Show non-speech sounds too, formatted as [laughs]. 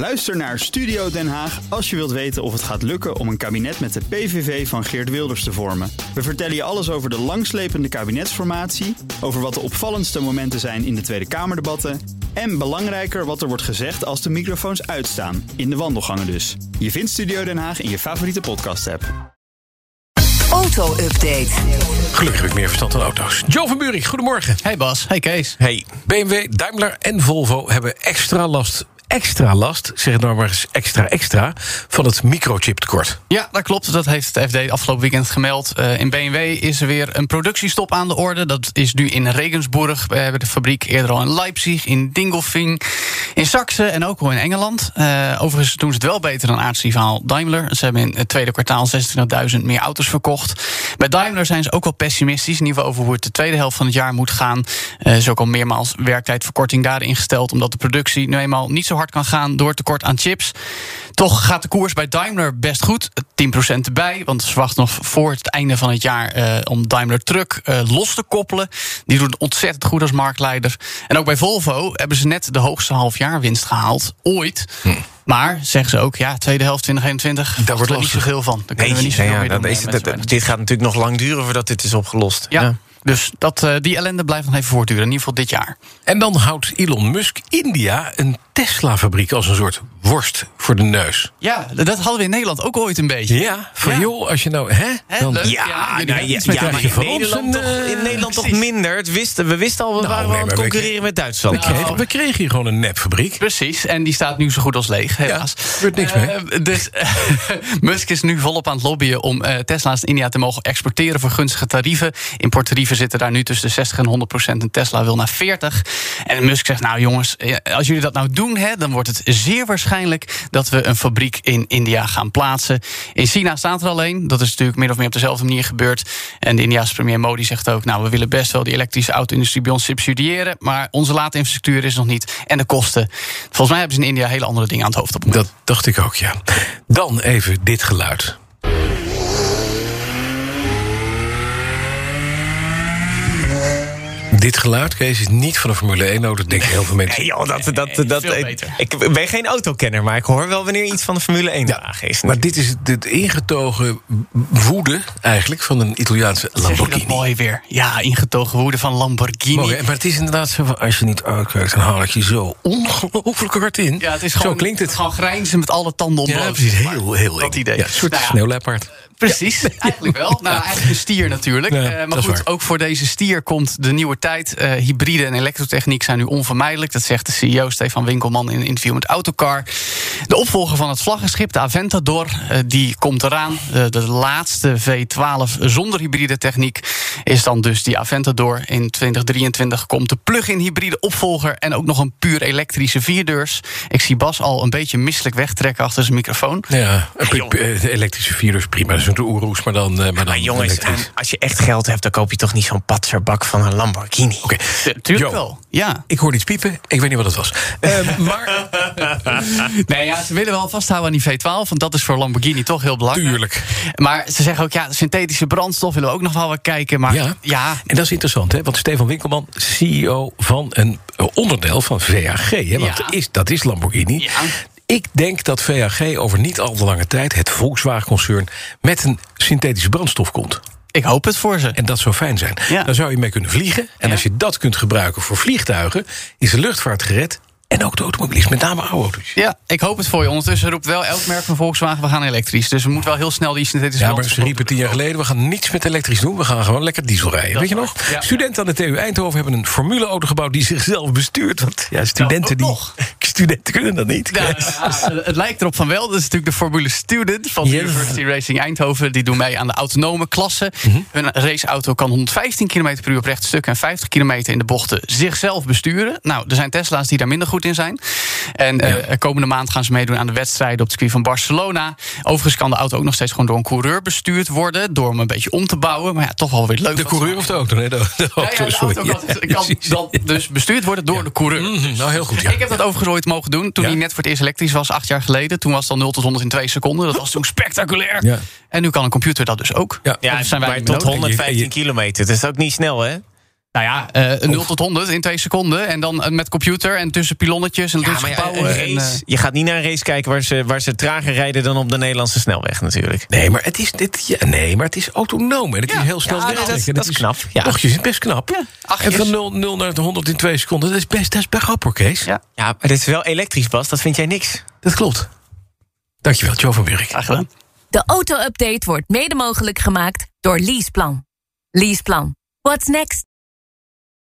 Luister naar Studio Den Haag als je wilt weten of het gaat lukken om een kabinet met de PVV van Geert Wilders te vormen. We vertellen je alles over de langslepende kabinetsformatie, over wat de opvallendste momenten zijn in de Tweede Kamerdebatten en belangrijker wat er wordt gezegd als de microfoons uitstaan, in de wandelgangen dus. Je vindt Studio Den Haag in je favoriete podcast-app. Auto-update. Gelukkig heb ik meer verstand van auto's. Joe van Buurik, goedemorgen. Hey Bas, hey Kees. Hey, BMW, Daimler en Volvo hebben extra last extra last, zeg het nou maar eens extra extra, van het microchiptekort. Ja, dat klopt. Dat heeft het FD afgelopen weekend gemeld. Uh, in BMW is er weer een productiestop aan de orde. Dat is nu in Regensburg. We hebben de fabriek eerder al in Leipzig, in Dingolfing, in Saxe en ook al in Engeland. Uh, overigens doen ze het wel beter dan aardsrivaal Daimler. Ze hebben in het tweede kwartaal 26.000 meer auto's verkocht. Bij Daimler zijn ze ook wel pessimistisch. In ieder geval over hoe het de tweede helft van het jaar moet gaan. Uh, is ook al meermaals werktijdverkorting daarin ingesteld... omdat de productie nu eenmaal niet zo hard kan gaan door tekort aan chips. Toch gaat de koers bij Daimler best goed. 10% erbij, want ze verwachten nog voor het einde van het jaar uh, om Daimler Truck uh, los te koppelen. Die doen ontzettend goed als marktleider. En ook bij Volvo hebben ze net de hoogste halfjaarwinst gehaald, ooit. Hm. Maar zeggen ze ook, ja, tweede helft 2021, daar wordt er niet zoveel van. Daar kunnen we niet zoveel ja, meer doen. Is, dat, dit gaat natuurlijk nog lang duren voordat dit is opgelost. ja. ja. Dus dat, uh, die ellende blijft nog even voortduren, in ieder geval dit jaar. En dan houdt Elon Musk India een Tesla-fabriek als een soort worst voor de neus. Ja, dat hadden we in Nederland ook ooit een beetje. Ja, van ja. joh, als je nou... Hè, dan, ja, ja, nou, ja, ja, maar in Nederland, toch, in Nederland toch minder. Het wisten, we wisten al, we nou, waren nee, aan het concurreren we, met Duitsland. We kregen, we kregen hier gewoon een nepfabriek. Precies, en die staat nu zo goed als leeg, helaas. Ja, er wordt niks mee. Uh, dus [laughs] Musk is nu volop aan het lobbyen om uh, Tesla's in India te mogen exporteren voor gunstige tarieven. Importtarieven zitten daar nu tussen de 60 en 100 procent. En Tesla wil naar 40. En Musk zegt, nou jongens, als jullie dat nou doen, dan wordt het zeer waarschijnlijk dat we een fabriek in India gaan plaatsen. In China staat er alleen. Dat is natuurlijk min of meer op dezelfde manier gebeurd. En de Indiaanse premier Modi zegt ook, nou we willen best wel die elektrische auto-industrie bij ons subsidiëren. Maar onze laadinfrastructuur is nog niet. En de kosten. Volgens mij hebben ze in India hele andere dingen aan het hoofd op Dat dacht ik ook, ja. Dan even dit geluid. Dit geluid, Kees, is niet van een Formule 1-auto. denk heel veel mensen. Nee, joh, dat, dat, dat, ik, ik ben geen autokenner, maar ik hoor wel wanneer iets van de Formule 1 ja, is. Maar dit is het ingetogen woede eigenlijk van een Italiaanse Lamborghini. mooi weer. Ja, ingetogen woede van Lamborghini. Mooi, maar het is inderdaad zo van, als je niet uitkijkt, dan haal ik je zo ongelooflijk hard in. Ja, het is gewoon, zo klinkt het. Gewoon grijnzen met alle tanden omhoog. Ja, precies. Heel, heel Dat idee. Ja, een soort Nou ja. sneeuwleopard. Precies, [laughs] eigenlijk wel. Nou, eigenlijk een stier natuurlijk. Ja, Uh, dat maar goed, waar. ook voor deze stier komt de nieuwe tijd. Uh, hybride en elektrotechniek zijn nu onvermijdelijk. Dat zegt de CEO Stefan Winkelman in een interview met Autocar. De opvolger van het vlaggenschip, de Aventador, uh, die komt eraan. Uh, de laatste V12 zonder hybride techniek is dan dus die Aventador. In 2023 komt de plug-in hybride opvolger... en ook nog een puur elektrische vierdeurs. Ik zie Bas al een beetje misselijk wegtrekken achter zijn microfoon. Ja, een de elektrische vierdeurs prima. Dat is een oeroes, maar dan, uh, maar dan Maar jongens, elektrisch. als je echt geld hebt, dan koop je toch niet zo'n patserbak van een Lamborghini. Oké, Tuurlijk Jo. wel, ja. ik hoorde iets piepen. Ik weet niet wat het was. Ehm, [laughs] maar Nee, ja, ze willen wel vasthouden aan die V12, want dat is voor Lamborghini toch heel belangrijk. tuurlijk. Maar ze zeggen ook, ja, synthetische brandstof willen we ook nog wel wat kijken. Maar Ja. ja, En dat is interessant, hè? want Stefan Winkelman, CEO van een eh, onderdeel van VAG, hè? want Ja. is, dat is Lamborghini. Ja. Ik denk dat VAG over niet al te lange tijd, het Volkswagen-concern, met een synthetische brandstof komt. ik hoop het voor ze. En dat zou fijn zijn. Ja. Dan zou je mee kunnen vliegen. En Ja. als je dat kunt gebruiken voor vliegtuigen, is de luchtvaart gered. En ook de automobilist, met name oude auto's. Ja, ik hoop het voor je. Ondertussen roept wel elk merk van Volkswagen, we gaan elektrisch. Dus we moeten wel heel snel die synthetische Ja, maar ze riepen tien jaar geleden... we gaan niets met elektrisch doen, we gaan gewoon lekker diesel rijden. Weet je nog? Ja. Studenten aan de TU Eindhoven hebben een formuleauto gebouwd... die zichzelf bestuurt. Want ja, studenten, die, nog. Studenten kunnen dat niet. Ja, ja, het lijkt erop van wel. Dat is natuurlijk de Formule Student van de. University Racing Eindhoven. Die doen mee aan de autonome klasse. Mhm. Hun raceauto kan 115 km per uur op recht stuk... en 50 km in de bochten zichzelf besturen. Nou, er zijn Tesla's die daar minder goed in zijn. En eh, komende maand gaan ze meedoen aan de wedstrijden op het circuit van Barcelona. Overigens kan de auto ook nog steeds gewoon door een coureur bestuurd worden... door hem een beetje om te bouwen. Maar ja, toch wel weer leuk. De coureur of de auto? Nee, de, auto, ja, de sorry. auto kan, Ja, kan precies. dan dus bestuurd worden door de coureur. Mhm, nou, heel goed, ja. Ik heb dat overigens ooit mogen doen toen Ja? hij net voor het eerst elektrisch was, acht jaar geleden. Toen was het al 0 tot 100 in 2 seconden. Dat was toen spectaculair. Ja. En nu kan een computer dat dus ook. Ja. Zijn wij tot nodig. 115 En je- kilometer. Dat is ook niet snel, hè? Nou ja, uh, 0 tot 100 in 2 seconden. En dan met computer en tussen pilonnetjes en ja, tussen gebouwen. Race, en, uh... Je gaat niet naar een race kijken waar ze, waar ze trager rijden dan op de Nederlandse snelweg natuurlijk. Nee, maar het is, dit, ja, nee, maar het is autonoom. En het is heel snel ja, dat, dat, dat, is knap. Ja. Toch, je zit best knap. en van 0, 0 naar 100 in 2 seconden, dat is best, dat is best grappig, Kees. Ja. ja, maar dit is wel elektrisch, Bas. Dat vind jij niks. Dat klopt. Dankjewel, Joe van Burg. Graag gedaan. De auto-update wordt mede mogelijk gemaakt door Leaseplan. Leaseplan. What's next?